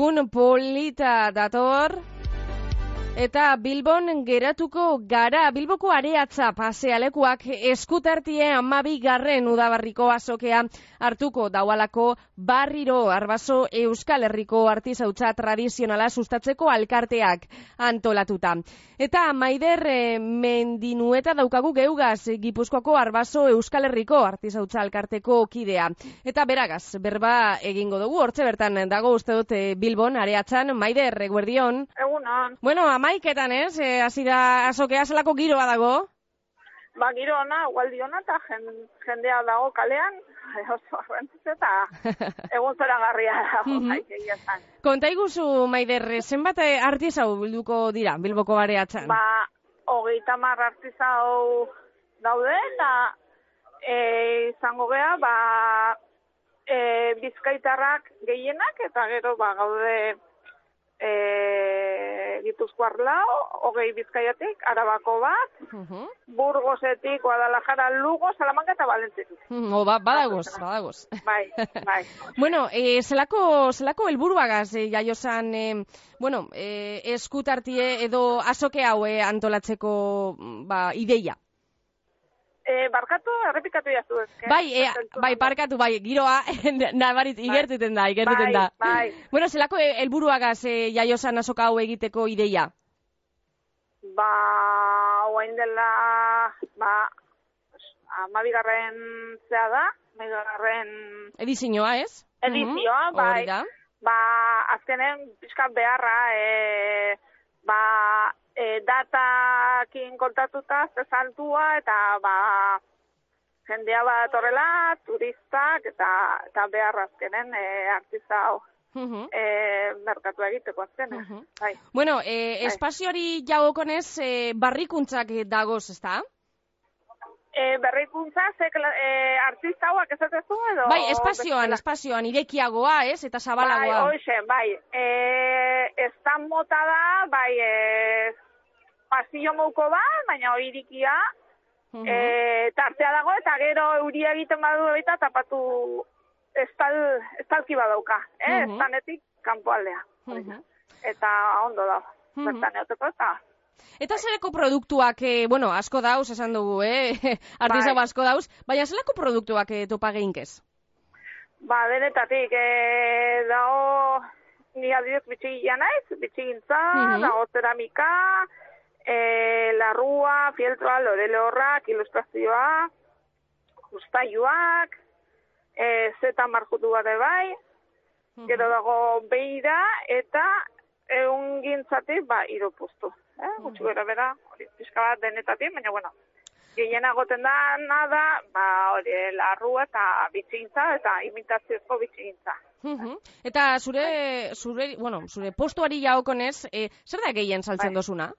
egun polita dator. Eta Bilbon geratuko gara, Bilboko areatza pasealekuak eskutartie amabi garren udabarriko azokea hartuko daualako barriro arbaso Euskal Herriko artizautza tradizionala sustatzeko alkarteak antolatuta. Eta maider e, mendinueta daukagu geugaz Gipuzkoako arbaso Euskal Herriko artizautza alkarteko kidea. Eta beragaz, berba egingo dugu, hortze bertan dago uste dute Bilbon areatzan, maider, eguerdion. Egunon. Bueno, amaiketan, ez? E, hasi da azokea zelako giroa dago? Ba, giro ona, gualdi ona, eta jendea dago kalean, oso arrentz eta egun zora garria dago, Mhm. egia esan. Konta iguzu, Maider, zenbat artizau bilduko dira, Bilboko areatzan? Ba, hogeita mar artizau daude, eta e, izango gea, ba, e, bizkaitarrak gehienak, eta gero, ba, gaude e, Gipuzkoar lau, hogei bizkaiatik, arabako bat, Mhm. Burgosetik, Guadalajara, Lugo, Salamanca eta Valentzetik. Mhm, O, ba, badagoz, badagoz. Bai, bai. Bueno, eh, zelako, zelako helburuagaz eh, jaiozan, eh, bueno, eh, eskutartie edo azoke hau antolatzeko mm, ba, ideia. E, barkatu, errepikatu jazu ezke. Bai, eh, bai, parkatu, bai, giroa, nabarit, igertuten da, igertuten da. Bai, Bueno, zelako eh, helburuagaz eh, jaiozan azoka hau egiteko ideia? Ba, oain dela, ba, amabigarren zea da, amabigarren Edizioa, ez? edizioa, Mhm, bai. hori da. Ba, azkenen pixkat beharra, e, ba, e, datakin kontatuta, ze saltua, eta ba, jendea bat horrela, turistak, eta, eta beharra azkenen e, artiza hau. Mhm. E, merkatu egiteko azkenen. Mhm. Bai. Bueno, eh, espazioari jagokonez eh, barrikuntzak dagoz, ezta? E, berrikuntza, ze e, artista hauak ezatezu edo? Bai, espazioan, espazioan, irekiagoa, ez? Eta Bai, zabalagoa. hoxe, bai. E, estan mota da, bai, e, pasillo mouko bat, baina oirikia, Mhm. e, tartea dago, eta gero euria egiten badu baita tapatu estal, estalki badauka, eh? Mhm. Estanetik kanpoaldea. Mhm. Eta ondo da, bertan eoteko, eta Eta zelako produktuak, eh, bueno, asko dauz, esan dugu, eh? Artizau Bai. asko dauz, baina zelako produktuak eh, topa geinkez? Ba, denetatik, e, dago, ni adibidez bitxigia naiz, bitxigintza, Mhm. dago ceramika, e, larrua, fieltroa, lorelorrak, ilustrazioa, justaiuak, e, zeta markutu bat bai, gero dago beira, eta egun gintzatik, ba, iropustu. Eh? Gutxi gara bera, hori, pixka bat denetatik, baina, bueno, gehiena goten da nada, ba, hori, larrua eta bitxigintza, eta imitaziozko bitxigintza. Mhm. Eta zure, zure, bueno, zure postuari jaokonez, eh, zer da gehien saltzen Bai. dozuna?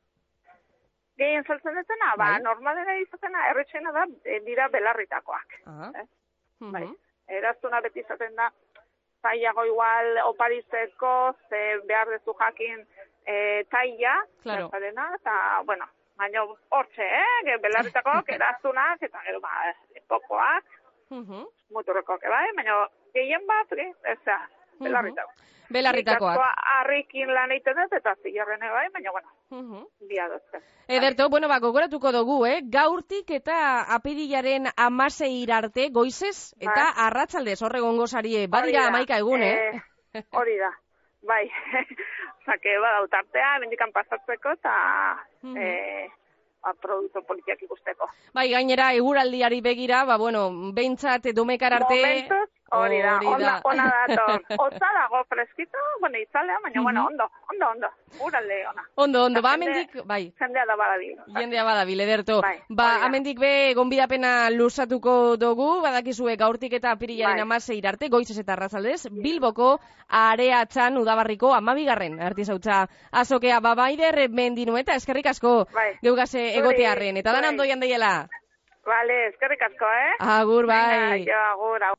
Gehien saltzen dutena, ba, Bai. normalera izatena, erretxena da, e, dira belarritakoak. Ah. Eh? Mhm. Bai. Eraztuna beti izaten da, zailago igual oparizeko, ze behar dezu jakin e, taia, Claro. eta, bueno, baina hortxe, eh, ge- belarritakoak, eraztunak, eta gero, ba, pokoak, Mhm. muturrekoak, bai, baina gehien bat, ez da, belarritakoak. Belarritakoak. Harrikin lan egiten dut, eta zilarren bai, baina, bueno, Mhm. bia dut. Ederto, bueno, ba, gogoratuko dugu, eh? Gaurtik eta apirilaren amasei arte goizez eta Bai. arratzaldez horregongo sarie. Badira amaika egun, eh? Eh, hori da, bai. Zake, badau tartea, mendikan pasatzeko, eta eh, ba, produktu politiak ikusteko. Bai, gainera, eguraldiari begira, ba, bueno, behintzat domekar arte... Momentuz, hori da, onda, da. ona dator. Otza dago freskito, bueno, itzalea, baina, bueno, Mhm. ondo, ondo, ondo, uralde ona. Ondo, ondo, ba, amendik, bai, Jendea da badabil. jendea badabil, ederto. Bai, ba, amendik be, gonbidapena luzatuko dugu, badakizue gaurtik eta apirilaren Bai. amasei arte, goizez eta arratzaldez, Bilboko areatzan udabarriko amabigarren artizautza azokea, ba, baider, mendinu eta eskerrik asko, Bai. geugase egotearren, eta dan bai. andoian deiela. Vale, eskerrik asko, eh? Agur, bai. Venga, jo, agur, agur.